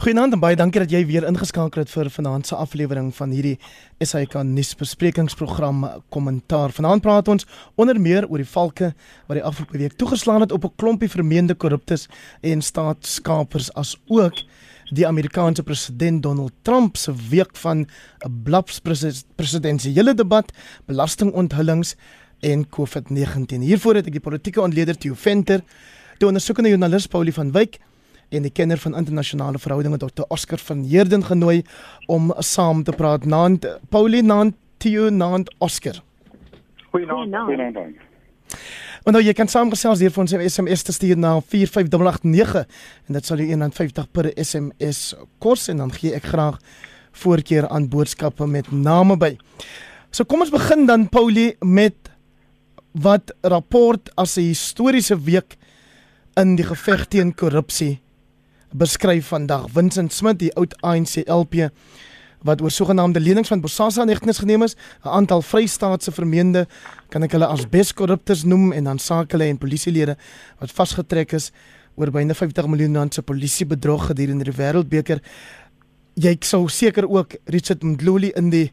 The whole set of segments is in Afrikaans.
Goeienaand en baie dankie dat jy weer ingeskakel het vir vanaand se aflewering van hierdie SAK nuusbesprekingsprogram Kommentaar. Vanaand praat ons onder meer oor die valke wat die afgelope week toegeslaan het op 'n klompie vermeende korruptes en staatskapers as ook die Amerikaanse president Donald Trump se week van 'n blaps presidensiële debat, belastingonthullings en COVID-19. Hiervoor het ek die politieke ontleder Theo Venter, die ondersoekende joernalis Paulie van Wyk en die kenner van internasionale verhoudinge Dr. Oscar van Heerden genooi om saam te praat. Naand Paulie, naand Theo, naand Oscar. Goeienaand. Goeienaand. En nou jy kan saamgesels hier vir ons SMS te stuur na 45889 en dit sal jou 1.50 per SMS kos en dan gee ek graag voorkeur aan boodskappe met name by. So kom ons begin dan Paulie met wat rapport as 'n historiese week in die geveg teen korrupsie beskryf vandag. Vincent Smit, die oud ANC LP wat oor sogenaamde lenings van Bosasa negtenis geneem is, 'n aantal vrystaatse vermeende kan ek hulle as beskorrupters noem en dan sakele en polisielede wat vasgetrek is oor byna 50 miljoen rand se polisiebedrog gedurende die Wêreldbeker. Jy sou seker ook Richard Mdluli in die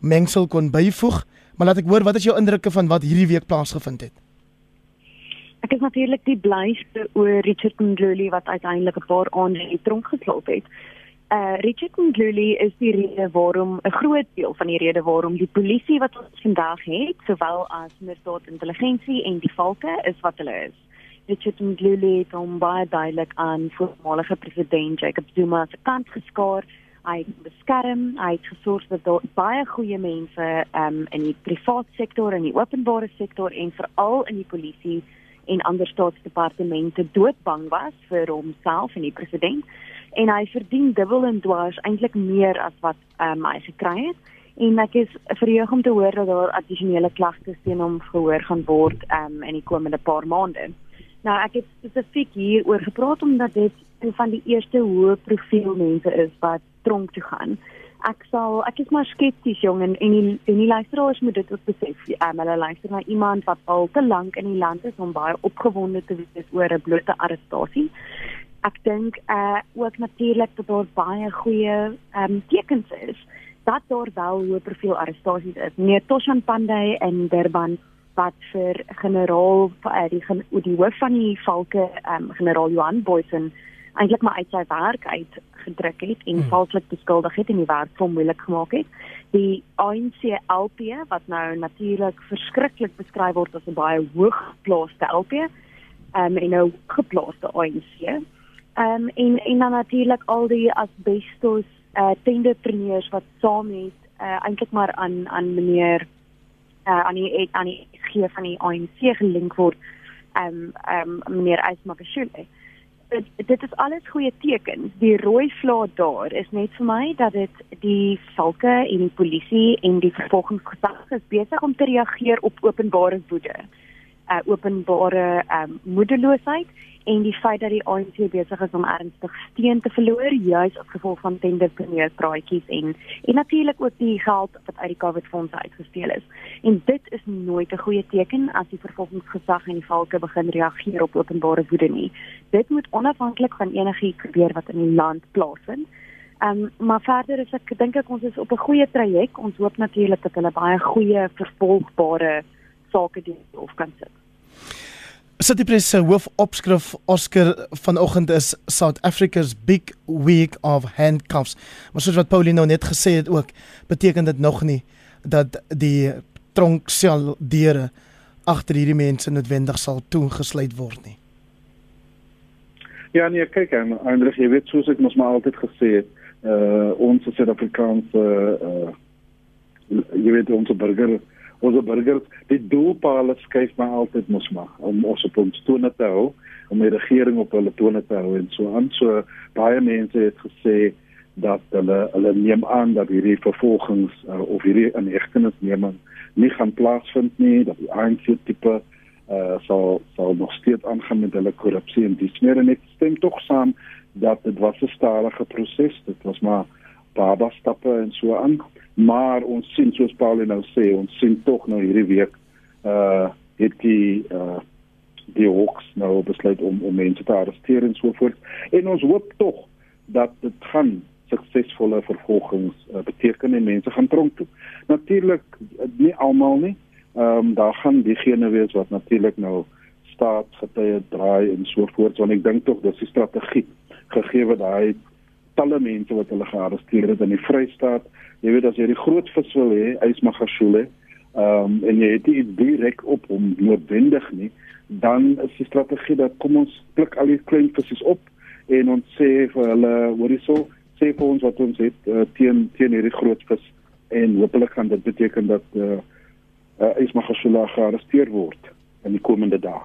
mengsel kon byvoeg, maar laat ek hoor wat is jou indrukke van wat hierdie week plaasgevind het? Ek is natuurlik die blyste oor Richard Mdluli wat uiteindelik 'n paar aande in die tronk geslaap het. Uh Richard Mdluli is die rede waarom 'n groot deel van die rede waarom die polisie wat ons vandag het, sowel as misdaad intelligensie en die valke is wat hulle is. Richard Mdluli het hom baie duidelik aan voormalige president Jacob Zuma se kant geskaar. Hy het beskerm, hy het gesorg dat daar baie goeie mense um in die private sektor en die openbare sektor en veral in die polisie en ander staatsdepartemente doodbang was vir homself en die president. En hy verdien dubbel en dwars eintlik meer as wat um, hy gekry het. En ek is verheug om te hoor dat daar addisionele klagtes teen hom gehoor gaan word um, in die komende paar maande. Nou ek het spesifiek hier oor gepraat omdat dit een van die eerste hoë profiel mense is wat tronk toe gaan ek sal ek is maar skepties jong en en die, en die luisteraars moet dit ook besef. Um, hulle luister na iemand wat al te lank in die land is om baie opgewonde te wees oor 'n blote arrestasie. Ek dink uh ook natuurlik dat daar baie goeie um tekens is dat daar wel hoë profiel arrestasies is. Nee, Toshan Pandey en Durban wat vir generaal uh, die die hoof van die valke um generaal Johan Boysen eintlik maar uit sy werk uit gedruk het en hmm. valslik beskuldig het en die werk vir moeilik gemaak het. Die ANC LP wat nou natuurlik verskriklik beskryf word as 'n baie hooggeplaaste LP, ehm um, en nou geplaaste ANC. Ehm um, en en dan natuurlik al die asbestos uh, tenderpreneurs wat saam met uh, eintlik maar aan aan meneer uh, aan die aan die gee van die ANC gelink word ehm um, ehm um, meneer Ysmakashule dit dit is alles goeie tekens. Die rooi vlaat daar is net vir my dat dit die valke en die polisie en die vervolgingsgesag is besig om te reageer op openbare woede. Uh openbare um moedeloosheid en die feit dat die ANC besig is om ernstig steun te verloor juis as gevolg van tenderpreneur praatjies en en natuurlik ook die geld wat uit die COVID fondse uitgesteel is. En dit is nooit 'n goeie teken as die vervolgingsgesag en die valke begin reageer op openbare woede nie. Dit moet onafhanklik van enigiets gebeur wat in die land plaasvind. Um, maar verder is ek dink ek ons is op 'n goeie traject. Ons hoop natuurlik dat hulle baie goeie vervolgbare sake doen of kan sit. City Press se hoofopskrif Oscar vanoggend is South Africa's Big Week of Handcuffs. Maar soos wat Pauline nou net gesê het ook, beteken dit nog nie dat die tronksel deure agter hierdie mense noodwendig sal toegesluit word nie. Ja nee, kyk en eintlik jy weet soos ek mos maar altyd gesê het, uh ons Suid-Afrikaanse uh jy weet ons burger ons burgers die doelpale skuif maar altyd mos maar om ons op ons tone te hou om die regering op hulle tone te hou en so aan. So baie mense het gesê dat hulle hulle neem aan dat hierdie vervolgings uh, of hierdie inhegtenisneming nie gaan plaasvind nie dat die ANC tipe uh, sal sal nog steeds aangaan met hulle korrupsie en dis meer en ek stem tog saam dat dit was 'n stadige proses dit was maar baba stappe en so aan maar ons sien soos Paul nou sê ons sien tog nou hierdie week uh het die uh die hoeks nou besluit om om mense te arresteer en so voort en ons hoop tog dat dit gaan suksesvolle vervolgings uh, beteken en mense gaan tronk toe. Natuurlik nie almal nie. Ehm um, daar gaan diegene wees wat natuurlik nou staatsgetye draai en so voort want ek dink tog dis die strategie gegee wat daai talle mense wat hulle gearresteer het in die Vrystaat. Jy weet as jy die groot vis wil hê, Ysmagashule, ehm um, en jy het dit direk op hom noodwendig nie, dan is die strategie dat kom ons klik al die klein visse op en ons sê vir hulle, hoorie so, sê vir ons wat ons het uh, teen teen hierdie groot vis en hopelik gaan dit beteken dat uh, uh, Ysmagashule gearresteer word in die komende dae.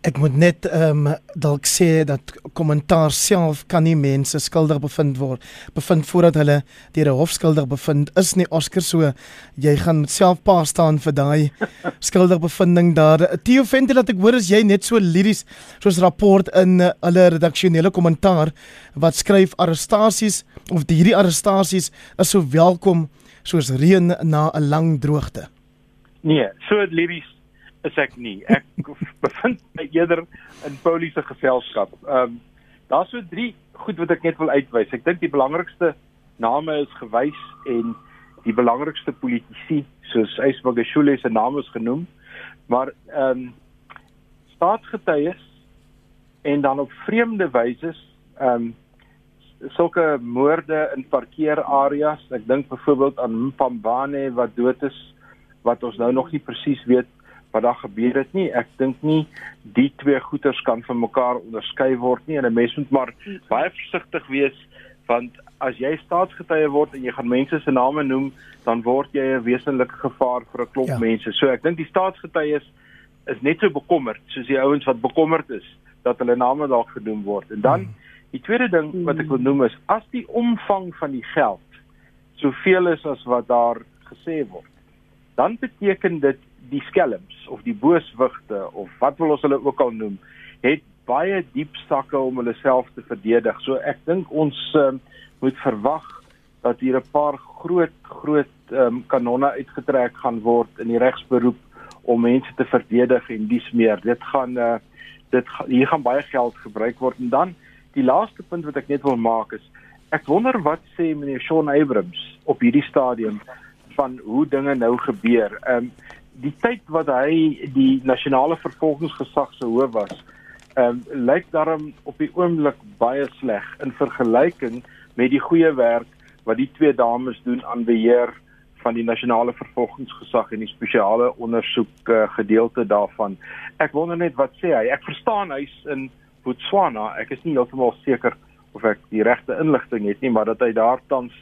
Ek moet net ehm um, dalk sê dat kommentaar self kan nie mense skuldig bevind word bevind voordat hulle deur 'n hof skuldig bevind is nie Oscar. So jy gaan self pa staan vir daai skuldig bevinding daar. Theo Venter dat ek hoor as jy net so liries soos rapport in uh, hulle redaksionele kommentaar wat skryf arrestasies of hierdie arrestasies is so welkom soos reën na 'n lang droogte. Nee so liries is ek nie. Ek bevind my eerder in Paulie se geselskap. Ehm um, daar's so drie goed wat ek net wil uitwys. Ek dink die belangrikste name is gewys en die belangrikste politici soos Ysbagashule se naam is genoem. Maar ehm um, staatsgetuies en dan op vreemde wyse ehm um, sulke moorde in parkeerareas. Ek dink byvoorbeeld aan Mpambane wat dood is wat ons nou nog nie presies weet wat daar gebeur het nie. Ek dink nie die twee goeters kan van mekaar onderskei word nie en 'n mens moet maar baie versigtig wees want as jy staatsgetuie word en jy gaan mense se name noem, dan word jy 'n wesenlike gevaar vir 'n klomp ja. mense. So ek dink die staatsgetuies is net so bekommerd soos die ouens wat bekommerd is dat hulle name dalk genoem word. En dan hmm. die tweede ding wat ek wil noem is as die omvang van die geld soveel is as wat daar gesê word, dan beteken dit die skelms of die booswigte of wat wil ons hulle ook al noem, het baie diep sakke om hulle self te verdedig. So ek dink ons um, moet verwag dat hier 'n paar groot groot um, kanonne uitgetrek gaan word in die regsberoep om mense te verdedig en dis meer. Dit gaan uh, dit hier gaan baie geld gebruik word en dan die laaste punt wat ek net wil maak is ek wonder wat sê meneer Shaun Abrams op hierdie stadium van hoe dinge nou gebeur. Ehm um, die tyd wat hy die nasionale vervolgingsgesag se hoof was, ehm um, lyk daarom op die oomblik baie sleg in vergelyking met die goeie werk wat die twee dames doen aan beheer van die nasionale vervolgingsgesag en die spesiale ondersoek uh, gedeelte daarvan. Ek wonder net wat sê hy. Ek verstaan hy's in Botswana. Ek is nie heeltemal seker of ek die regte inligting het nie, maar dat hy daar tans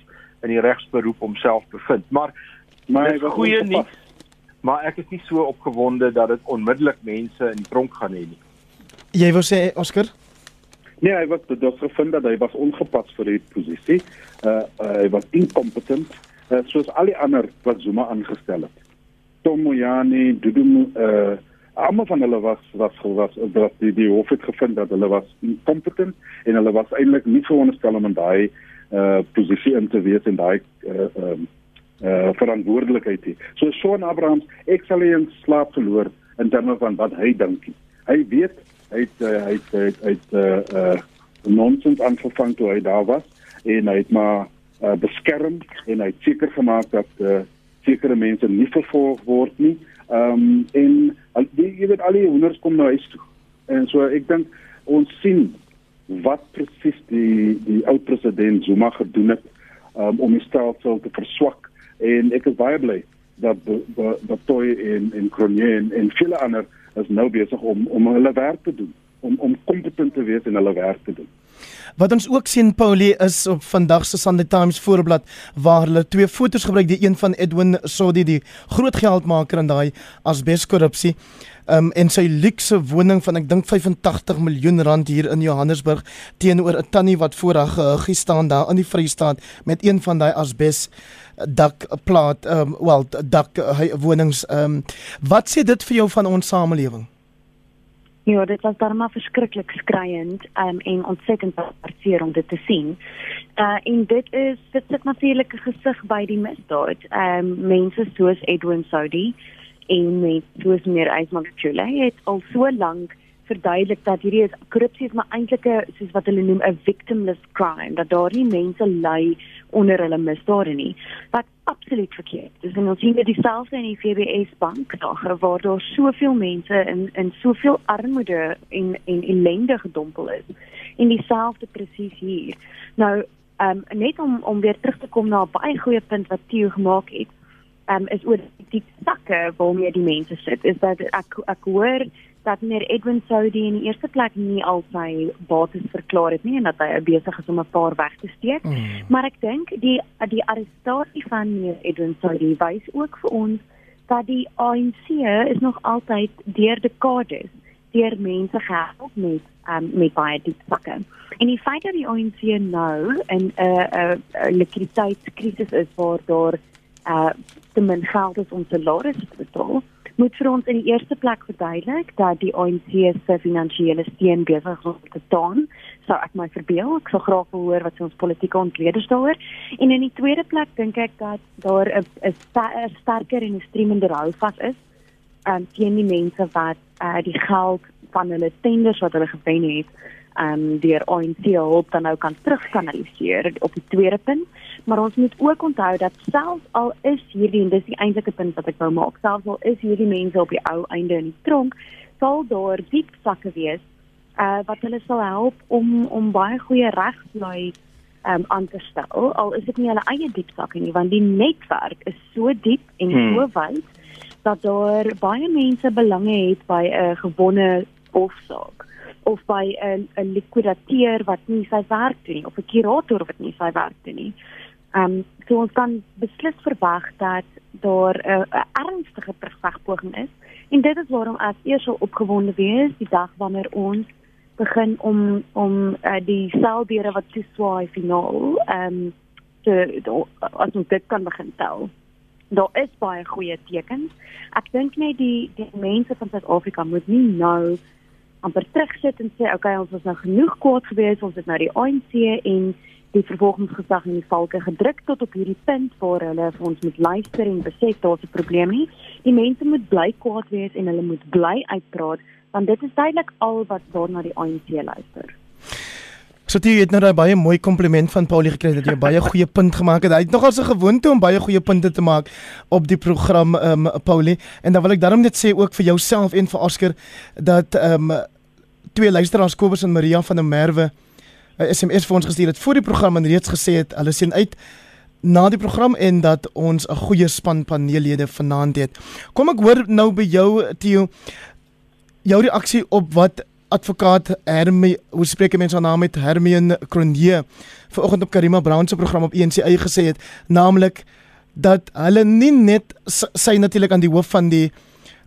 in die regsberoep homself bevind. Maar was goeie nie maar ek is nie so opgewonde dat dit onmiddellik mense in tronk gaan hê nie. Jy wou sê Oscar? Nee, hy was dit was gevind dat hy was ongepas vir die posisie. Uh, uh hy was incompetent, uh, soos al die ander wat Zuma aangestel het. Tom Moyani, Dudu uh almal van hulle was was was dat die die hof het gevind dat hulle was incompetent en hulle was eintlik nie veronderstel om in daai uh posisie in te wees en daai uh um uh verantwoordelikheid hê. So Shaun Abrahams, ek sal nie in slaap verloor in terme van wat hy dink. Hy weet hy het uh, hy het hy het, hy het uh uh nonsens aangevang toe hy daar was en hy het maar uh, beskerm en hy het seker gemaak dat uh sekere mense nie vervolg word nie. Ehm um, en al die jy weet al die honders kom nou huis toe. En so ek dink ons sien wat presies die die ou president Zuma gedoen het um, om die stelsel te verswak en ek is baie bly dat dat Toy en en Cronje en en vele ander is nou besig om om hulle werk te doen. Om om kompetent te wees in hulle werk te doen. Wat ons ook sien Paulie is op vandag se Sunday Times voorblad waar hulle twee fotos gebruik. Die een van Edwin Sodi die groot geldmaker in daai asbeskorrupsie um, en sy luukse woning van ek dink 85 miljoen rand hier in Johannesburg teenoor 'n tannie wat voor haar gehuggie staan daar in die Vrystaat met een van daai asbes dakplaat um wel dak hy wonings um wat sê dit vir jou van ons samelewing Ja, dit was darma verskriklik skreiend um, en ontsettend hartseer om dit te sien. Uh en dit is dit sit natuurlik 'n gesig by die misdaad. Um mense soos Edwin Saudi en met soos meer Ysmagachule het al so lank verduidelik dat hierdie is korrupsie is maar eintlik 'n soos wat hulle noem 'n victimless crime dat daar nie mense ly onder hulle misdade nie. Wat absoluut verkeerd is. En ons sien dit dieselfde in die FBS bank daar waar daar soveel mense in in soveel armoede en en ellende gedompel is. En dieselfde presies hier. Nou um, net om om weer terug te kom na 'n baie goeie punt wat Theo gemaak het um, is oor die sakke waarmee die mense sit. Is dat ek ek hoor dat meneer Edwin Saudi in die eerste plek nie al sy bates verklaar het nie en dat hy besig is om 'n paar weg te steek. Mm. Maar ek dink die die arrestasie van meneer Edwin Saudi wys ook vir ons dat die ANC is nog altyd deur dekades deur mense gehelp met um, met baie diep sakke. En die feit dat die ANC nou in 'n uh, 'n uh, likwiditeitskrisis is waar daar uh te min geld is om salarisse te betaal, moet vir ons in die eerste plek verduidelik dat die ANC se finansiële steun besig is om te taan. So ek my verbeel, ek sou graag wil hoor wat ons politieke ontleeders daaroor. En in die tweede plek dink ek dat daar 'n sterker en 'n streemende hou vas is um teen die mense wat uh die geld van hulle tenders wat hulle gewen het um deur ANC hulp dan nou kan terugkanaliseer op die tweede punt. Maar ons moet ook onthou dat selfs al is hierdie en dis die eintlike punt wat ek wou maak selfs al is hierdie mense op die ou einde in die tronk sal daar diep sakke wees uh wat hulle sal help om om baie goeie regslui um aan te stel. Al is dit nie hulle eie diep sakke nie want die netwerk is so diep en hmm. so wyd dat daar baie mense belange het by 'n gewonne hofsaak of by 'n 'n likwidateur wat nie sy werk doen nie of 'n kurator wat nie sy werk doen nie. Ehm um, so ons kan beslis verwag dat daar 'n uh, ernstige terugvegpoging is en dit is waarom as eers sal opgewonde wees die dag wanneer ons begin om om uh, die seldeure wat so swaai finaal ehm um, te as ons dit kan begin tel. Daar is baie goeie tekens. Ek dink net die die mense van Suid-Afrika moet nie nou amper terugsit en sê okay ons was nou genoeg kwaad gewees ons het nou die ANC en die vervolgingsgesag in die valke gedruk tot op hierdie punt waar hulle vir ons moet luister en besef daar's 'n probleem nie. Die mense moet bly kwaad wees en hulle moet bly uitpraat want dit is duidelik al wat daar na die ANC luister So jy het nou 'n baie mooi kompliment van Paulie gekry dat jy baie goeie punt gemaak het. Hy het nogal 'n gewoonte om baie goeie punte te maak op die program ehm um, Paulie en dan wil ek daarom net sê ook vir jouself en vir Oscar dat ehm um, twee luisteraars Kobus en Maria van der Merwe 'n SMS vir ons gestuur het voor die program en reeds gesê het hulle sien uit na die program en dat ons 'n goeie span paneellede vanaand het. Kom ek hoor nou by jou Theo jou reaksie op wat advokaat Hermie, hoe spreek mense haar naam met Hermien Cronje vanoggend op Karima Brown se program op ENC eie gesê het, naamlik dat hulle nie net sy natuurlik aan die hoof van die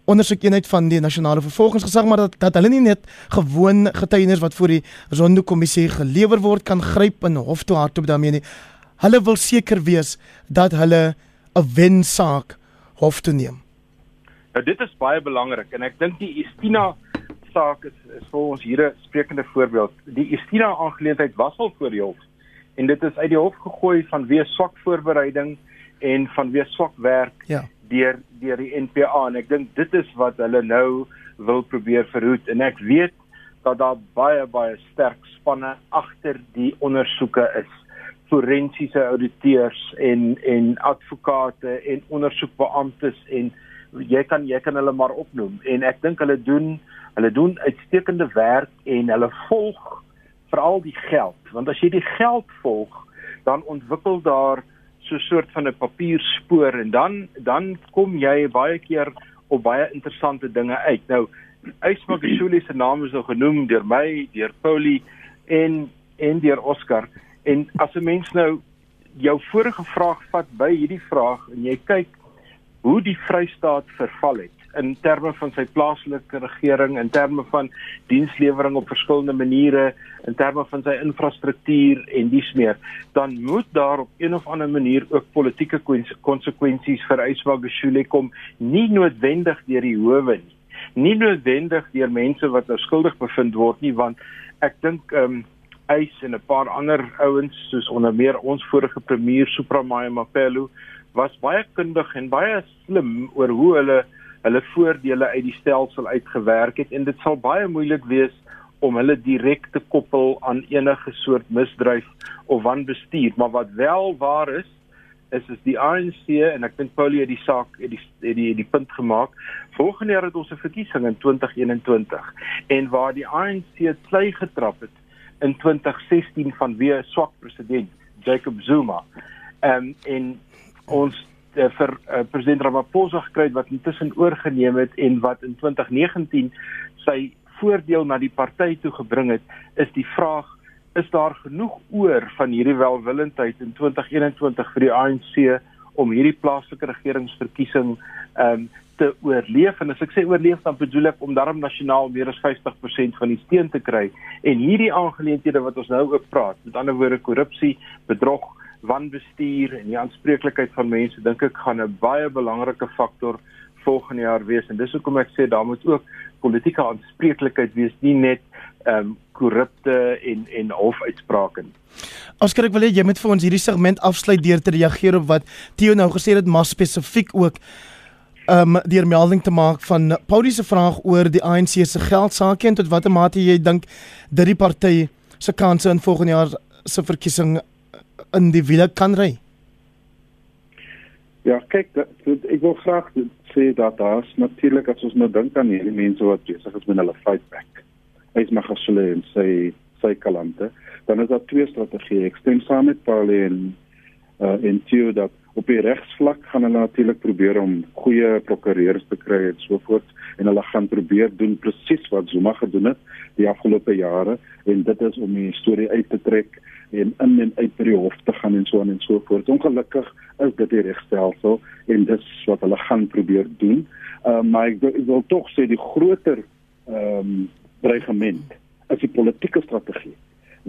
ondersoekeenheid van die nasionale vervolgingsgesag maar dat dat hulle nie net gewoon getuienis wat voor die Zondo kommissie gelewer word kan gryp in hof toe hardop daarmee nie. Hulle wil seker wees dat hulle 'n wensaak hof toe neem. Nou dit is baie belangrik en ek dink die Estina saak is, is vir ons hier 'n sprekende voorbeeld. Die Estina aangeleentheid was al voor die hof en dit is uit die hof gegooi van wees swak voorbereiding en van wees swak werk ja. deur deur die NPA en ek dink dit is wat hulle nou wil probeer verhoed en ek weet dat daar baie baie sterk spanne agter die ondersoeke is forensiese auditeurs en en advokate en ondersoekbeamptes en jy kan jy kan hulle maar opnoem en ek dink hulle doen Hulle doen uitstekende werk en hulle volg veral die geld, want as jy die geld volg, dan ontwikkel daar so 'n soort van 'n papierspoor en dan dan kom jy baie keer op baie interessante dinge uit. Nou, Ysmagashule se naam is nou genoem deur my, deur Paulie en en deur Oscar en as 'n mens nou jou vorige vraag vat by hierdie vraag en jy kyk hoe die Vrystaat verval het in terme van sy plaaslike regering, in terme van dienslewering op verskillende maniere, in terme van sy infrastruktuur en dies meer, dan moet daar op een of ander manier ook politieke konsekwensies vir Yswagashule kom, nie noodwendig deur die howe nie. Nie noodwendig deur mense wat nou skuldig bevind word nie, want ek dink ehm um, Ys en 'n paar ander ouens soos onder meer ons vorige premier Supramaya Mapelo was baie kundig en baie slim oor hoe hulle hulle voordele uit die stelsel uitgewerk het en dit sal baie moeilik wees om hulle direk te koppel aan enige soort misdryf of wanbestuur. Maar wat wel waar is is is die ANC en ek dink Paulie het die saak het die het die, die punt gemaak volgende jaar het ons 'n verkiesing in 2021 en waar die ANC klei getrap het in 2016 vanweë swak president Jacob Zuma. Um, en ons uh, vir uh, president Ramaphosa gekry wat intussen oorgeneem het en wat in 2019 sy voordeel na die party toe gebring het, is die vraag is daar genoeg oor van hierdie welwillendheid in 2021 vir die ANC om hierdie plaaslike regeringsverkiesing ehm um, te oorleef? En as ek sê oorleef dan bedoel ek om daarom nasionaal meer as 50% van die steun te kry. En hierdie aangeleenthede wat ons nou ook praat met ander woorde korrupsie, bedrog, wanbestuur en die aanspreeklikheid van mense dink ek gaan 'n baie belangrike faktor volgende jaar wees en dis hoekom ek sê daar moet ook politieke aanspreeklikheid wees nie net ehm um, korrupte en en hofuitsprake nie. Oskar ek wil hê jy moet vir ons hierdie segment afsluit deur te reageer op wat Theo nou gesê het maar spesifiek ook ehm um, deur melding te maak van Paulie se vraag oor die ANC se geldsaake en tot watter mate jy dink dat die party se kanse in volgende jaar se verkiesing in die wiele kan ry. Ja, kyk, dat, ek wil graag sê dat daar's natuurlik as ons nou dink aan hierdie mense wat besig is met hulle fight back. Hy's Magashule en sy sy kalante. Dan is daar twee strategieë. Ek stem saam met Paul en uh en Theo dat op die regsvlak gaan hulle natuurlik probeer om goeie prokureurs te kry en so voort en hulle gaan probeer doen presies wat Zuma gedoen het die afgelope jare en dit is om die storie uit te trek en in en uit by die hof te gaan en so aan en so voort. Ongelukkig is dit die regstelsel en dis wat hulle gaan probeer doen. Ehm uh, maar ek, ek wil tog sê die groter ehm um, dreigement is die politieke strategie.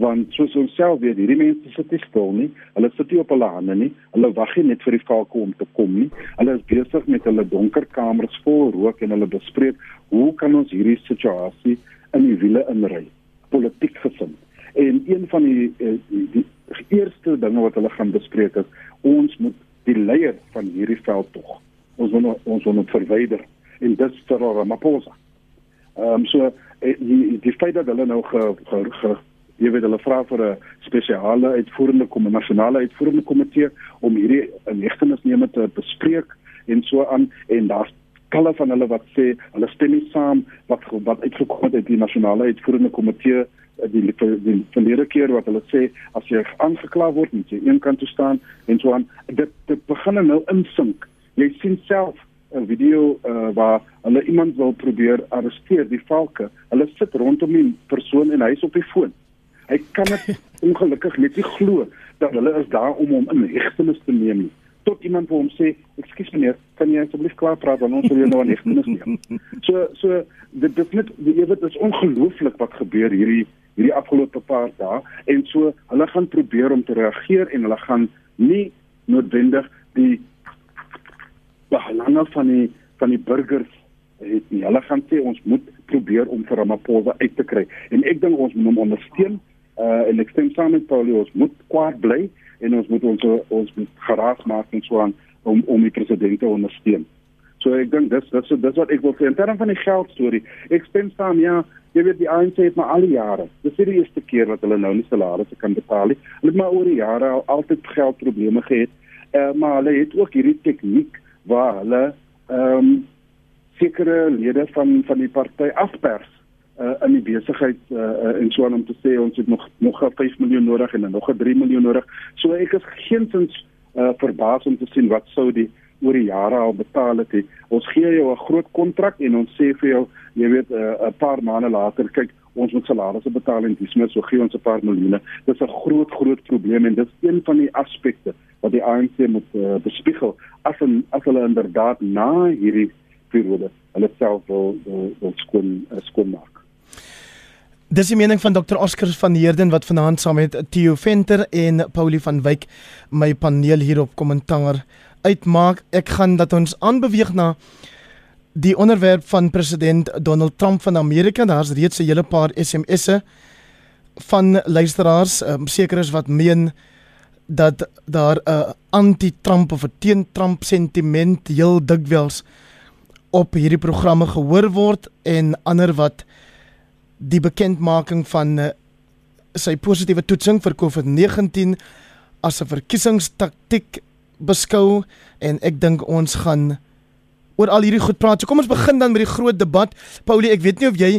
Want soos ons self weet, hierdie mense sit nie stil nie. Hulle sit nie op hulle hande nie. Hulle wag nie net vir die valke om te kom nie. Hulle is besig met hulle donker kamers vol rook en hulle bespreek hoe kan ons hierdie situasie in die wiele inry politiek gesin. En een van die eh, die, die, eerste dinge wat hulle gaan bespreek is ons moet die leier van hierdie veld tog. Ons moet ons moet verwyder. En dit vir Ramaphosa. Ehm um, so eh, die die feit dat hulle nou ge, ge, ge jy weet hulle vra vir 'n spesiale uitvoerende komitee nasionale uitvoerende komitee om hierdie inhegtenisneme te bespreek en so aan. En daar's talle van hulle wat sê hulle stem nie saam wat wat uitgekom het uit die nasionale uitvoerende komitee die die, die verlede keer wat hulle sê as jy aangekla word moet jy een kant toe staan en so aan. Dit dit begin nou insink. Jy sien self 'n video uh, waar hulle iemand wil probeer arresteer die valke. Hulle sit rondom die persoon en hy's op die foon. Hy kan dit ongelukkig net nie glo dat hulle is daar om hom in hegtenis te neem nie. Tot iemand vir hom sê ekskuus meneer kan jy asseblief klaar praat dan ons wil jou nou in hegtenis neem. So so dit dit net jy weet dit is ongelooflik wat gebeur hierdie hierdie afgelope paar dae en so hulle gaan probeer om te reageer en hulle gaan nie noodwendig die belange van die van die burgers het nie. Hulle gaan sê ons moet probeer om vir Ramaphosa uit te kry en ek dink ons moet hom ondersteun uh en ek stem saam met Paulie ons moet kwaad bly en ons moet ons ons moet geraas maak en so aan om om die president te ondersteun. So ek dink dis dis dis wat ek wil sê in terme van die geld storie. Ek stem saam ja, jy weet die ANC het maar al die jare, dis nie die eerste keer wat hulle nou nie salarisse kan betaal nie. Hulle het maar oor die jare al altyd geldprobleme gehad. Eh uh, maar hulle het ook hierdie tegniek waar hulle ehm um, sekere lede van van die party afpers uh, in die besigheid uh, en so om te sê ons het nog nog 'n 5 miljoen nodig en nog 'n 3 miljoen nodig. So ek is geensins uh, verbaas om te sien wat sou die oor die jare al betaal het. He. Ons gee jou 'n groot kontrak en ons sê vir jou, jy weet, eh, 'n uh, paar maande later, kyk, ons moet salarisse betaal en dis net so gee ons 'n paar miljoene. Dit is 'n groot groot probleem en dit is een van die aspekte wat die ANC moet uh, bespiegel as 'n as hulle inderdaad na hierdie periode hulle self wil wil skoon uh, skoon maak. Dis die mening van Dr. Oscar van Heerden wat vanaand saam met Theo Venter en Paulie van Wyk my paneel hier op kommentaar uitmaak. Ek gaan dat ons aanbeweeg na die onderwerp van president Donald Trump van Amerika. Daar's reeds 'n hele paar SMS'e van luisteraars, um, sekeres wat meen dat daar 'n anti-Trump of 'n teen-Trump sentiment heel dikwels op hierdie programme gehoor word en ander wat die bekendmaking van uh, sy positiewe toetsing vir COVID-19 as 'n verkiesingstaktiek beskou en ek dink ons gaan oor al hierdie goed praat. So kom ons begin dan met die groot debat. Paulie, ek weet nie of jy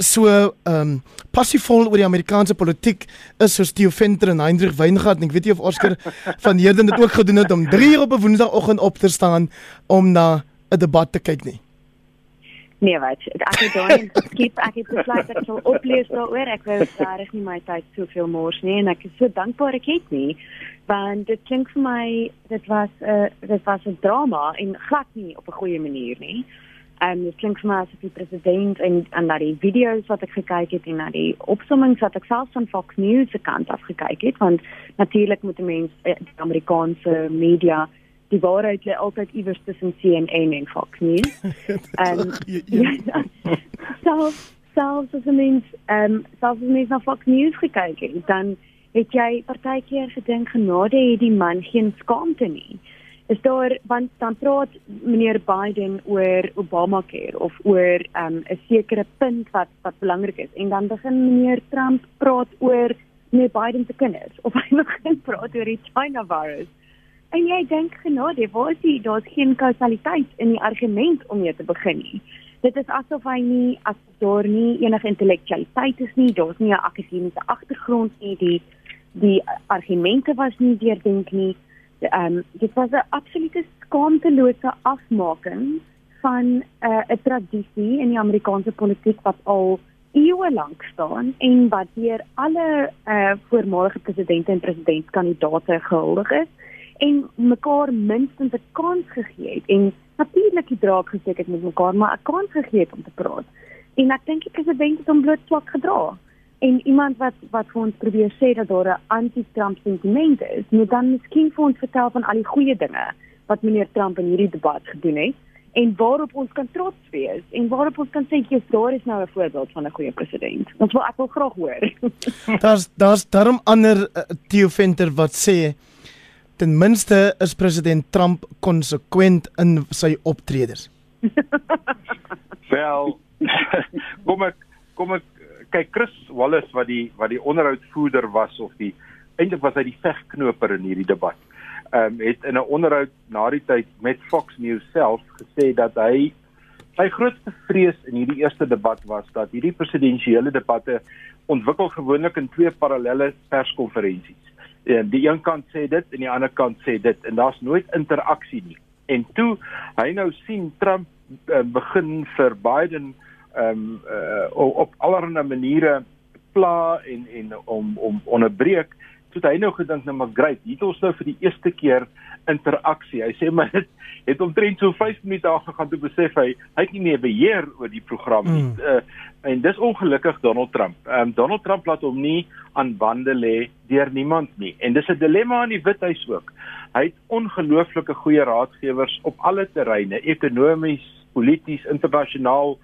so ehm um, passievol oor die Amerikaanse politiek is soos Theo Venter en Hendrik Weingart en ek weet nie of Oscar van Heerden dit ook gedoen het om 3 uur op 'n Woensdagoggend op te staan om na 'n debat te kyk nie. Nee, wat? Ek het daai skip, ek het besluit ek sal oplees daaroor. Ek wou regtig nie my tyd soveel mors nie en ek is so dankbaar ek het nie want dit klink vir my dit was 'n uh, dit was 'n drama en glad nie op 'n goeie manier nie. Ehm um, dit klink vir my asof die president en en na die video's wat ek gekyk het en na die opsommings wat ek self van Fox News se kant af gekyk het want natuurlik moet 'n mens eh, die Amerikaanse media die waarheid lê altyd iewers tussen CNN en Fox News. Ehm self self as 'n mens ehm self as 'n mens na Fox News gekyk het dan het jy partykeer gedink genade het die man geen skaamte nie is daar want dan praat meneer Biden oor Obamacare of oor um, 'n um, sekere punt wat wat belangrik is en dan begin meneer Trump praat oor meneer Biden se kinders of hy begin praat oor die China virus. En jy dink genade, waar is die daar's geen kausaliteit in die argument om mee te begin nie. Dit is asof hy nie as daar nie enige intellektualiteit is nie, daar's nie 'n akademiese agtergrond nie, die die argumente was nie deurdink nie ehm um, dit was 'n absolute skaamtelose afmaking van 'n uh, 'n tradisie in die Amerikaanse politiek wat al eeue lank staan en wat deur alle uh, voormalige presidente en presidentskandidaate gehuldig is en mekaar minstens 'n kans gegee het en natuurlik die draak gesteek het met mekaar maar 'n kans gegee het om te praat. En ek dink die president het hom bloot swak gedra en iemand wat wat vir ons probeer sê dat daar 'n anti-Trump sentiment is, moet dan miskien vir ons vertel van al die goeie dinge wat meneer Trump in hierdie debat gedoen het en waarop ons kan trots wees en waarop ons kan sê jy's daar is nou 'n voorbeeld van 'n goeie president. Ons wil ek wil graag hoor. daar's daar's daarom ander uh, Theo Venter wat sê ten minste is president Trump konsekwent in sy optredes. Wel, kom ek kom ek kyk Chris Wallace wat die wat die onderhoudvoerder was of die eintlik was hy die vegknoper in hierdie debat. Ehm um, het in 'n onderhoud na die tyd met Fox News self gesê dat hy sy grootste vrees in hierdie eerste debat was dat hierdie presidensiële debatte ontwikkel gewoonlik in twee parallelle perskonferensies. En die een kant sê dit en die ander kant sê dit en daar's nooit interaksie nie. En toe hy nou sien Trump uh, begin vir Biden ehm um, uh, op allerlei maniere pla en en om om onderbreek toe hy nou gedink nou maar great hier het ons nou vir die eerste keer interaksie. Hy sê maar dit het omtrent so 5 minute daar gegaan toe besef hy hy het nie meer beheer oor die program nie. Mm. uh, en dis ongelukkig Donald Trump. Ehm um, Donald Trump laat hom nie aan bande lê deur niemand nie. En dis 'n dilemma in die Withuis ook. Hy het ongelooflike goeie raadgewers op alle terreine ekonomies polities internasionaal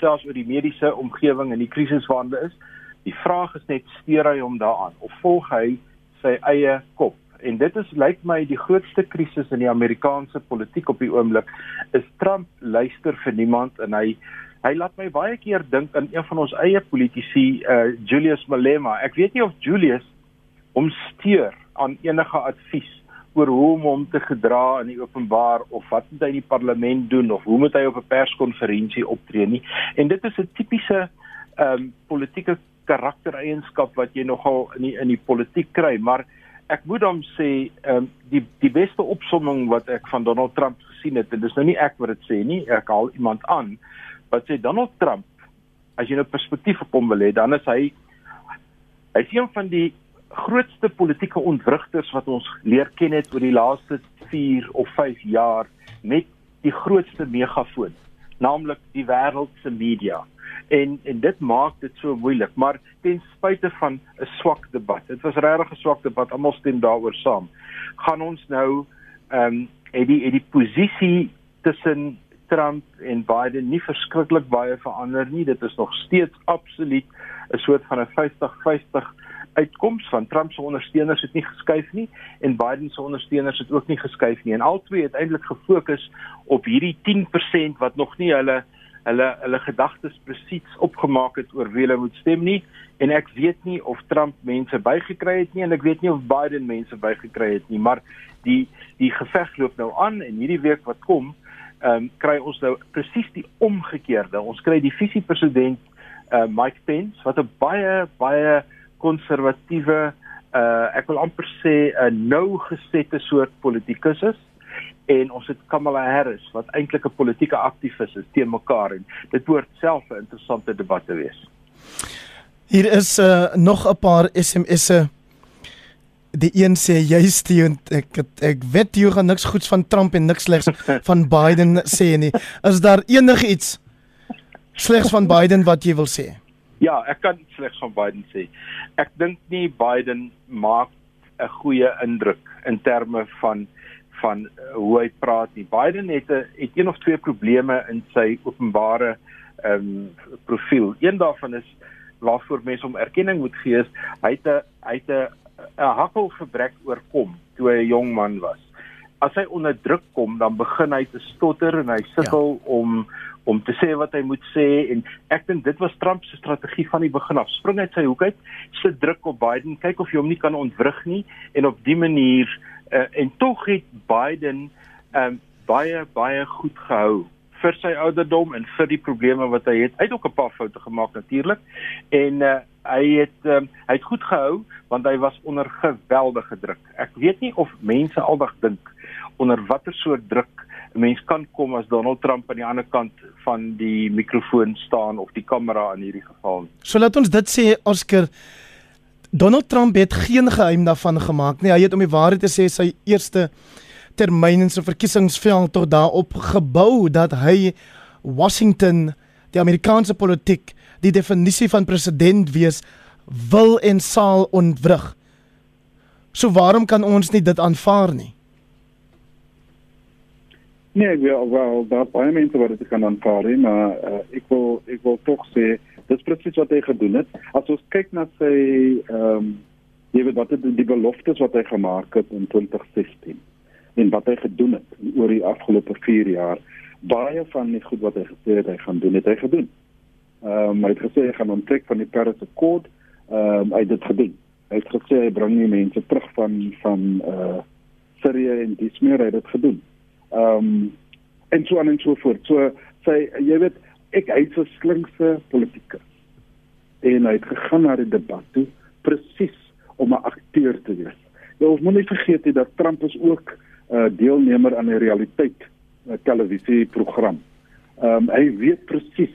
selfs oor die mediese omgewing en die krisis waarna hy is. Die vraag is net steur hy hom daaraan of volg hy sy eie kop? En dit is lyk my die grootste krisis in die Amerikaanse politiek op die oomblik is Trump luister vir niemand en hy hy laat my baie keer dink aan een van ons eie politici uh, Julius Malema. Ek weet nie of Julius hom steur aan enige advies oor hoe om hom te gedra in die openbaar of wat moet hy in die parlement doen of hoe moet hy op 'n perskonferensie optree nie. En dit is 'n tipiese ehm um, politieke karaktereienskap wat jy nogal in die, in die politiek kry, maar ek moet hom sê ehm um, die die beste opsomming wat ek van Donald Trump gesien het en dis nou nie ek wat dit sê nie, ek haal iemand aan wat sê Donald Trump as jy nou perspektief op hom wil hê, dan is hy hy's een van die grootste politieke ontwrigters wat ons leer ken het oor die laaste 4 of 5 jaar met die grootste megafoon, naamlik die wêreld se media. En en dit maak dit so moeilik, maar ten spyte van 'n swak debat. Dit was regtig 'n swak debat, almal stem daaroor saam. Gaan ons nou ehm um, het die het die posisie tussen Trump en Biden nie verskriklik baie verander nie. Dit is nog steeds absoluut 'n soort van 'n 50-50 uitkoms van Trump se ondersteuners het nie geskuif nie en Biden se ondersteuners het ook nie geskuif nie. En al twee het eintlik gefokus op hierdie 10% wat nog nie hulle hulle hulle gedagtes presies opgemaak het oor wie hulle moet stem nie. En ek weet nie of Trump mense bygekry het nie en ek weet nie of Biden mense bygekry het nie maar die die geveg loop nou aan en hierdie week wat kom ehm um, kry ons nou presies die omgekeerde. Ons kry die visie president uh, Mike Pence wat 'n baie baie konservatiewe uh, ek wil amper sê 'n nou gesette soort politikus is en ons het Kamala Harris wat eintlik 'n politieke aktivis is teen mekaar en dit behoort self 'n interessante debat te wees. Hier is uh, nog 'n paar SMS'e. Die een sê jy steun ek het, ek weet jy gaan niks goeds van Trump en niks slegs van Biden sê nie. Is daar enigiets slegs van Biden wat jy wil sê? Ja, ek kan slegs van Biden sê. Ek dink nie Biden maak 'n goeie indruk in terme van van uh, hoe hy praat nie. Biden het 'n het een of twee probleme in sy openbare ehm um, profiel. Een daarvan is waarvoor mense hom erkenning moet gee is hy het 'n hy het 'n 'n hakkelgebrek oorkom toe hy 'n jong man was. As hy onder druk kom, dan begin hy te stotter en hy sukkel ja. om om te sê wat hy moet sê en ek dink dit was Trump se strategie van die begin af. Spring uit sy hoek uit, sit druk op Biden, kyk of jy hom nie kan ontwrig nie en op dië manier uh, en tog het Biden um, baie baie goed gehou vir sy ouderdom en vir die probleme wat hy het. Hy het ook 'n paar foute gemaak natuurlik. En uh, hy het um, hy het goed gehou want hy was onder geweldige druk. Ek weet nie of mense aldag dink onder watter soort druk 'n mens kan kom as Donald Trump aan die ander kant van die mikrofoon staan of die kamera in hierdie geval. So laat ons dit sê Oscar Donald Trump het geen geheim daarvan gemaak nie. Hy het om die waarheid te sê sy eerste termyn in sy verkiesingsveld tot daarop gebou dat hy Washington, die Amerikaanse politiek, die definisie van president wees wil en sal ontwrig. So waarom kan ons nie dit aanvaar nie? Nee, ek wil wel daar baie mense wat dit kan aanvaar, maar uh, ek wil ek wil tog sê dis presies wat hy gedoen het. As ons kyk na sy ehm um, jy weet wat die, die beloftes wat hy gemaak het in 2016 en wat hy gedoen het oor die afgelope 4 jaar, baie van die goed wat hy gesê het hy gaan doen, het hy gedoen. Ehm um, hy het gesê hy gaan onttrek van die Paris Accord, ehm um, hy het dit gedoen. Hy het gesê hy bring nie mense terug van van eh uh, Syrië en dis meer hy het dit gedoen. Ehm um, en so aan en so voort. So sy jy weet ek hy's 'n slinkse politikus. En hy het gegaan na die debat toe presies om 'n akteur te wees. Nou, moet nie vergeet nie dat Trump is ook 'n uh, deelnemer aan 'n realiteit uh, televisieprogram. Ehm um, hy weet presies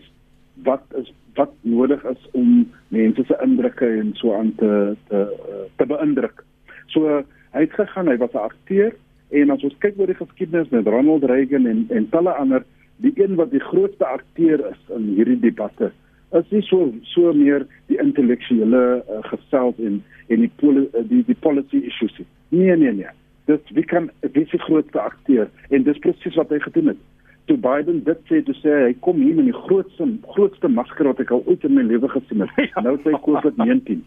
wat is wat nodig is om mense se indrukke en so aan te te uh, te beïndruk. So hy het gegaan, hy was 'n akteur en as ons kyk oor die geskiedenis met Ronald Reagan en en talle ander die een wat die grootste akteur is in hierdie debatte is nie so so meer die intellektuele uh, gesels en en die poli, uh, die die policy issues nie. Nee nee dit wie kan wie se grootste akteur? En dis presies wat hy gedoen het. Toe Biden dit sê toe sê hy kom hier met die grootste grootste masker wat ek al ooit in my lewe gesien het. Ja. nou sê COVID-19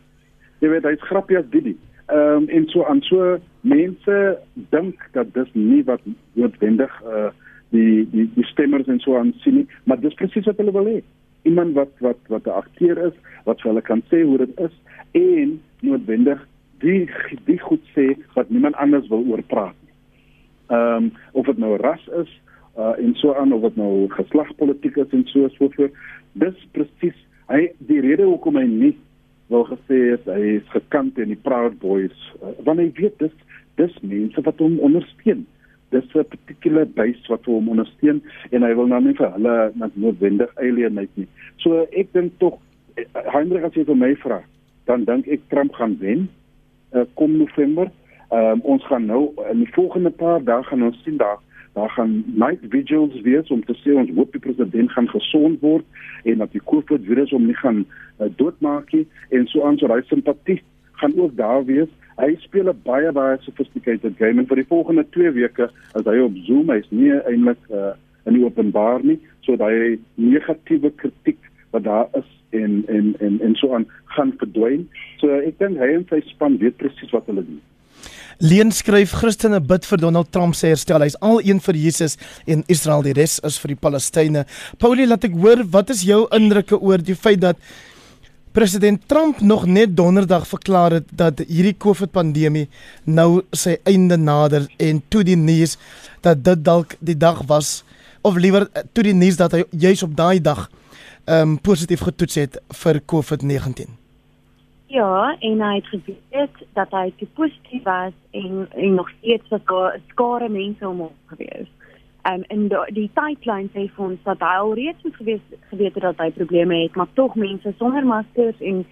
jy weet hy's grappie as dit ehm um, en so aan so mense dink dat dis nie wat noodwendig uh, die die die stemmers en so aan sien nie, maar dis presies wat hulle wil hê. Iemand wat wat wat 'n akteur is, wat vir hulle kan sê hoe dit is en noodwendig die die goed sê wat niemand anders wil oor praat nie. Ehm um, of dit nou ras is uh, en so aan of dit nou geslagspolitiek is en so so voort. Dis presies hy die rede hoekom hy nie wil gesê het hy is gekant in die Proud Boys uh, want hy weet dis dis mense wat hom ondersteun dis 'n particular base wat hom ondersteun en hy wil nou nie vir hulle net noodwendig alienate nie. So ek dink tog Hendrik as jy vir my vra, dan dink ek Trump gaan wen uh, kom November. Um, ons gaan nou in die volgende paar dae gaan ons sien daar daar gaan night vigils wees om te sê ons hoop die president gaan gesond word en dat die COVID virus hom nie gaan uh, doodmaak nie en so aan so hy simpatie gaan ook daar wees hy speel 'n baie baie sophisticated game en vir die volgende 2 weke as hy op Zoom hy's nie eintlik uh, in die openbaar nie sodat hy negatiewe kritiek wat daar is en en en en so aan gaan verdwyn. So ek dink hy en sy span weet presies wat hulle doen. Leen skryf Christene bid vir Donald Trump se herstel. Hy's al een vir Jesus en Israel die res is vir die Palestynë. Paulie, laat ek hoor wat is jou indrukke oor die feit dat president Trump nog net donderdag verklaar het dat hierdie COVID pandemie nou sy einde nader en toe die nuus dat dit dalk die dag was of liewer toe die nuus dat hy juis op daai dag ehm um, positief getoets het vir COVID-19. Ja, en hy het geweet dat hy te positief was en, en nog steeds was daar skare mense om hom gewees. Um, en die, tydlyn sê vir ons dat hy alreeds het geweet, geweet dat hy probleme het, maar tog mense sonder maskers en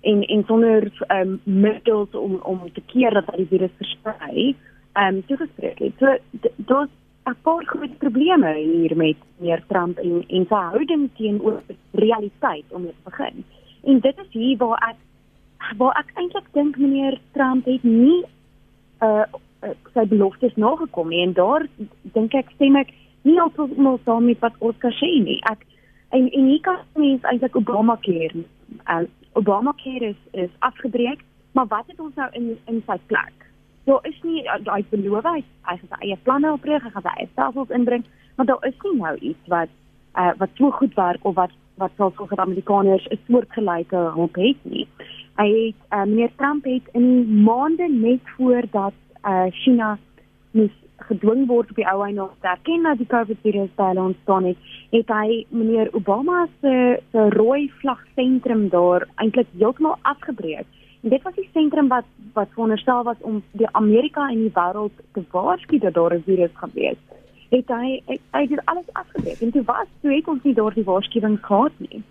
en en sonder um, middels om om te keer dat hy die virus versprei, ehm um, toegespreek het. So daar's 'n paar groot probleme hier met meneer Trump en en sy houding teenoor realiteit om te begin. En dit is hier waar ek waar ek eintlik dink meneer Trump het nie uh sy beloftes nagekom nie en daar dink ek stem ek nie saam met wat Oscar sê nie. Ek en en hier kan mens eintlik Obama keer. Uh, Obama keer is is afgebreek, maar wat het ons nou in in sy plek? Daar is nie daai beloof hy hy het sy eie planne opreeg, hy gaan sy eie stelsels inbring, maar daar is nie nou iets wat uh wat so goed werk of wat wat sal volgens Amerikaners 'n soortgelyke hulp het nie. Hy het uh, meneer Trump het in maande net voordat uh, China moes gedwing word op die ou einde om te erken dat die COVID-virus by hulle ontstaan het, het hy meneer Obama se se rooi vlag sentrum daar eintlik heeltemal afgebreek. En dit was die sentrum wat wat veronderstel was om die Amerika en die wêreld te waarsku dat daar 'n virus gaan wees. Het hy hy, hy het alles afgebreek. En toe was toe het ons nie daardie waarskuwing gehad nie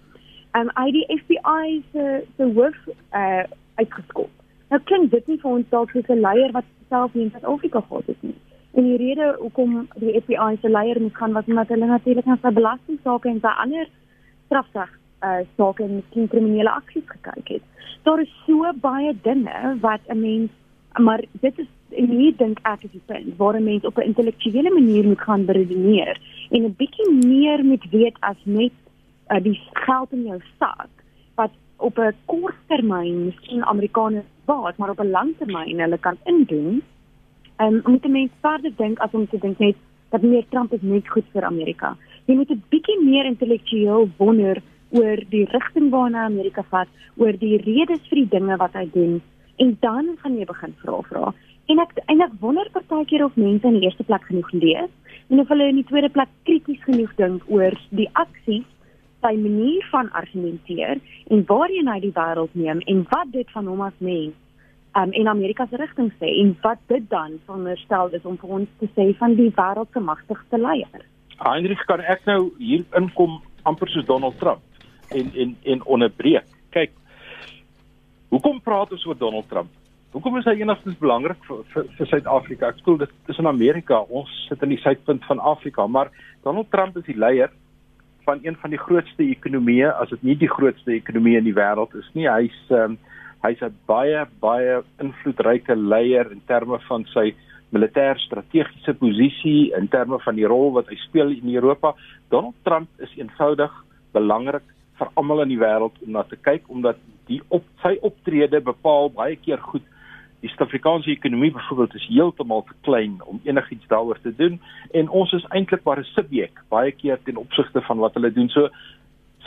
um, uit die FBI se se hoof uh uitgeskop. Nou klink dit nie vir ons dalk soos 'n leier wat self in Suid-Afrika gehad het nie. En die rede hoekom die FBI se leier moet gaan was omdat hulle natuurlik na sy belastingsaake en sy ander strafsag uh sake en miskien kriminele aksies gekyk het. Daar is so baie dinge wat 'n mens maar dit is en hier dink ek is die punt waar 'n mens op 'n intellektuele manier moet gaan beredeneer en 'n bietjie meer moet weet as net uh, die geld in jou sak wat op 'n kort termyn miskien Amerikaners baat, maar op 'n lang termyn hulle kan indoen. En um, moet mense verder dink as om te dink net dat meneer Trump is net goed vir Amerika. Jy moet 'n bietjie meer intellektueel wonder oor die rigting waarna Amerika vat, oor die redes vir die dinge wat hy doen en dan gaan jy begin vra vra. En ek en ek wonder partykeer of mense in die eerste plek genoeg lees en of hulle in die tweede plek krities genoeg dink oor die aksies sy manier van argumenteer en waarheen hy die wêreld neem en wat dit van hom as mens um, in Amerika se rigting sê en wat dit dan veronderstel is om vir ons te sê van die wêreld se magtigste leier. Heinrich kan ek nou hier inkom amper soos Donald Trump en en en onderbreek. Kyk. Hoekom praat ons oor Donald Trump? Hoekom is hy enigstens belangrik vir vir, vir Suid-Afrika? Ek skool dit is in Amerika. Ons sit in die suidpunt van Afrika, maar Donald Trump is die leier van een van die grootste ekonomieë, as dit nie die grootste ekonomie in die wêreld is nie. Hy's um, hy's 'n baie baie invloedryke leier in terme van sy militêr strategiese posisie in terme van die rol wat hy speel in Europa. Donald Trump is eenvoudig belangrik vir almal in die wêreld om na te kyk omdat die op sy optrede bepaal baie keer goed die Suid-Afrikaanse ekonomie byvoorbeeld is heeltemal te klein om enigiets daaroor te doen en ons is eintlik maar 'n subjek baie keer ten opsigte van wat hulle doen. So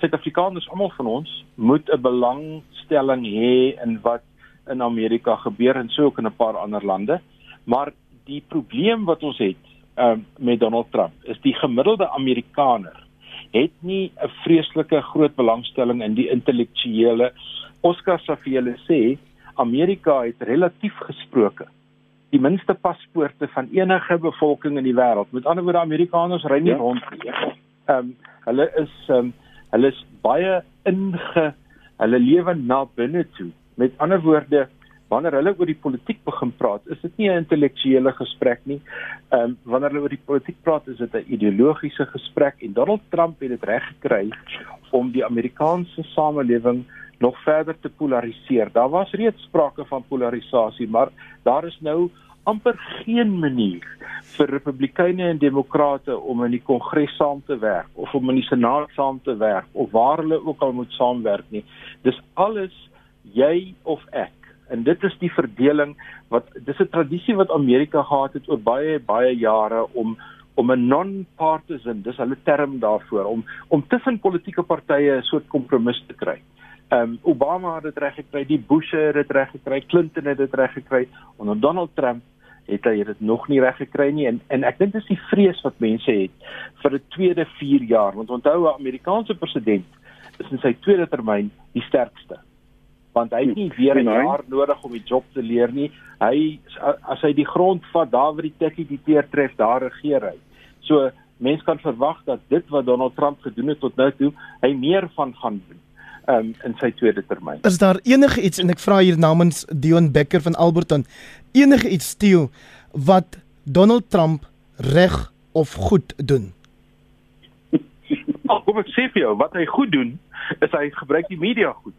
Suid-Afrikaners almal van ons moet 'n belangstelling hê in wat in Amerika gebeur en so ook in 'n paar ander lande. Maar die probleem wat ons het um, met Donald Trump is die gemiddelde Amerikaner het nie 'n vreeslike groot belangstelling in die intellektuele Oscar Safiele sê Amerika het relatief gesproke die minste paspoorte van enige bevolking in die wêreld. Met ander woorde Amerikaners ry nie ja. rond nie. Ehm um, hulle is ehm um, hulle is baie inge hulle lewe na binne toe. Met ander woorde wanneer hulle oor die politiek begin praat, is dit nie 'n intellektuele gesprek nie. Ehm um, wanneer hulle oor die politiek praat, is dit 'n ideologiese gesprek en Donald Trump het dit reg gekry om die Amerikaanse samelewing nog verder te polariseer. Daar was reeds sprake van polarisasie, maar daar is nou amper geen manier vir Republikeine en Demokrate om in die Kongres saam te werk of om in die Senaat saam te werk of waar hulle ook al moet saamwerk nie. Dis alles jy of ek. En dit is die verdeling wat dis 'n tradisie wat Amerika gehad het oor baie baie jare om om 'n non-partisan, dis hulle term daarvoor om om tussen politieke partye 'n soort kompromis te kry. Ehm um, Obama het dit reg gekry, die Bush het dit reg gekry, Clinton het dit reg gekry, onder Donald Trump het hy dit nog nie reg gekry nie. En en ek dink dis die vrees wat mense het vir 'n tweede 4 jaar. Want onthou 'n Amerikaanse president is in sy tweede termyn die sterkste. Want hy het nie weer 'n jaar nodig om die job te leer nie. Hy as hy die grond vat, daar waar die tikkie die teer tref, daar regeer hy. So mense kan verwag dat dit wat Donald Trump gedoen het tot nou toe, hy meer van gaan doen um, in sy tweede termyn. Is daar enige iets en ek vra hier namens Dion Becker van Alberton, enige iets steel wat Donald Trump reg of goed doen? Ag, kom ek sê vir jou, wat hy goed doen, is hy gebruik die media goed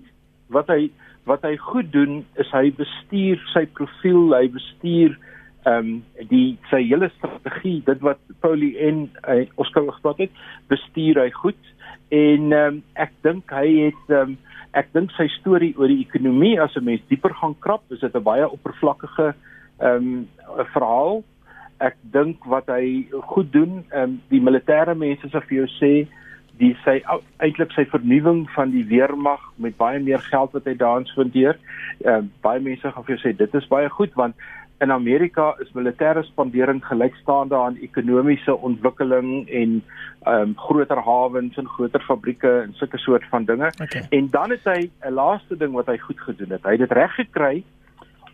wat hy wat hy goed doen is hy bestuur sy profiel, hy bestuur ehm um, die sy hele strategie, dit wat Paulie en uh, Oscar gespreek het, bestuur hy goed en ehm um, ek dink hy het ehm um, ek dink sy storie oor die ekonomie as 'n mens dieper gaan krap, is dit 'n baie oppervlakkige ehm um, verhaal. Ek dink wat hy goed doen, ehm um, die militêre mense sal vir jou sê die sy eintlik sy vernuwing van die weermag met baie meer geld wat hy daarin spandeer. Uh, baie mense gaan vir jou sê dit is baie goed want in Amerika is militêre spandering gelykstaande aan ekonomiese ontwikkeling en ehm um, groter hawens en groter fabrieke en sulke soort van dinge. Okay. En dan het hy 'n laaste ding wat hy goed gedoen het. Hy het dit reg gekry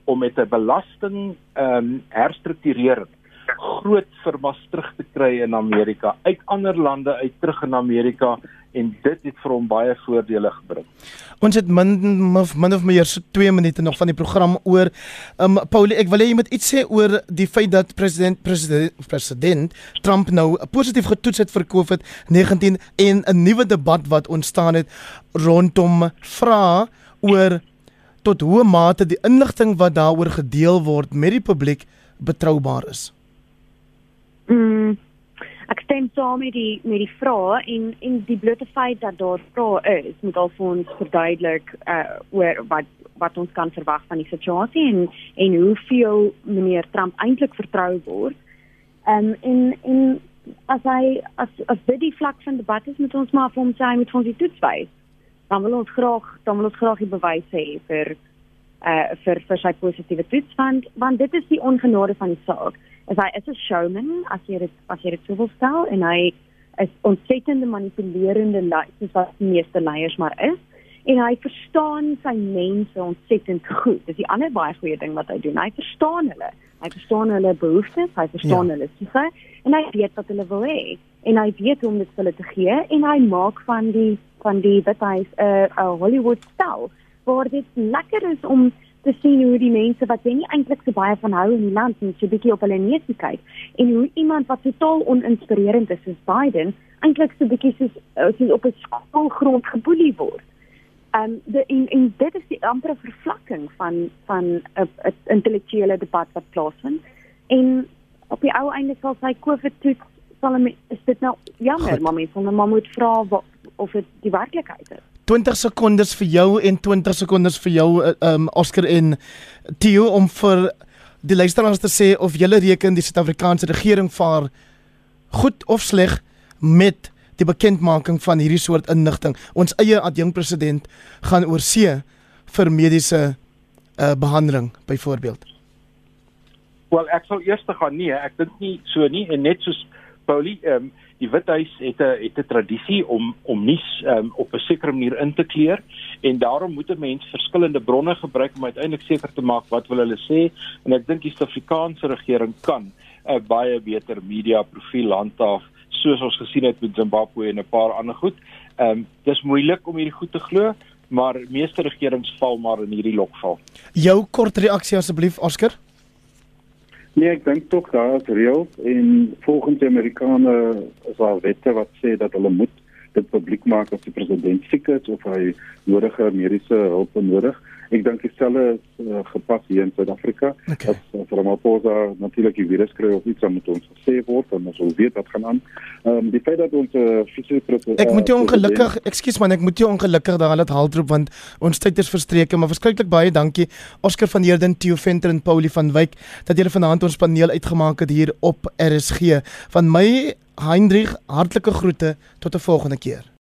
om met 'n belasting ehm um, herstrukturering groot firmas terug te kry in Amerika uit ander lande uit terug in Amerika en dit het vir hom baie voordele gebring. Ons het min of min of meer so 2 minute nog van die program oor. Um Paulie, ek wil hê jy moet iets sê oor die feit dat president president president Trump nou positief getoets het vir COVID-19 en 'n nuwe debat wat ontstaan het rondom vra oor tot hoe mate die inligting wat daaroor gedeel word met die publiek betroubaar is. Mm, ek stem saam met die met die vrae en en die blote feit dat daar vrae is, moet al vir ons verduidelik uh oor wat wat ons kan verwag van die situasie en en hoeveel meneer Trump eintlik vertrou word. Um en en as hy as as dit die vlak van debat is met ons maar vir hom sê met ons die toets wys. Dan wil ons graag dan wil ons graag die bewys hê vir uh vir vir sy positiewe toets want want dit is die ongenade van die saak is hy is 'n showman as jy dit as jy dit sou wil stel en hy is ontsettende manipulerende leier soos wat die meeste leiers maar is en hy verstaan sy mense ontsettend goed. Dis die ander baie goeie ding wat hy doen. Hy verstaan hulle. Hy verstaan hulle behoeftes, hy verstaan ja. hulle siege en hy weet wat hulle wil hê en hy weet hoe om dit vir hulle te gee en hy maak van die van die wat hy 'n uh, 'n Hollywood stel waar dit lekker is om te sien hoe die mense wat jy nie eintlik so baie van hou in die land net so 'n bietjie op hulle neusie kyk en hoe iemand wat totaal oninspirerend is soos Biden eintlik so 'n bietjie soos eh, soos op 'n skoolgrond geboelie word. Um de in in dit is die ampere vervlakking van van 'n intellektuele debat wat plaasvind en op die ou einde sal sy COVID toets sal is dit nou jammer maar mense sal nou moet vra of dit die werklikheid is. 20 sekondes vir jou en 20 sekondes vir jou um Oscar en Theo om vir die luisteraars te sê of julle reken die Suid-Afrikaanse regering vaar goed of sleg met die bekendmaking van hierdie soort inligting. Ons eie adjunk president gaan oorsee vir mediese uh behandeling byvoorbeeld. Wel ek sal eers te gaan nee, ek dink nie so nie en net soos Paulie ehm um, die Withuis het 'n het 'n tradisie om om nuus um, op 'n sekere manier in te kleur en daarom moet 'n mens verskillende bronne gebruik om uiteindelik seker te maak wat wil hulle sê en ek dink die Suid-Afrikaanse regering kan 'n baie beter media profiel handhaaf soos ons gesien het met Zimbabwe en 'n paar ander goed. Ehm um, dis moeilik om hierdie goed te glo, maar meeste regerings val maar in hierdie lokval. Jou kort reaksie asseblief Oscar? Nee, ek dink tog daar is reëls en volgens die Amerikaners is daar wette wat sê dat hulle moet dit publiek maak as die president siek is of hy nodige mediese hulp nodig. Ek dink dieselfde is uh, gepas hier in Suid-Afrika. Okay. As as Ramaphosa natuurlik die virus kry of iets dan moet ons gesê word en ons wil weet wat gaan aan. Ehm um, die feit dat ons uh, vice-president Ek moet jou ongelukkig, ekskuus man, ek moet jou ongelukkig daar laat haltroep want ons tyd is verstreke, maar verskriklik baie dankie Oscar van Heerden, Theo Venter en Paulie van Wyk dat julle vanaand ons paneel uitgemaak het hier op RSG. Van my Hendrik, hartlike groete tot 'n volgende keer.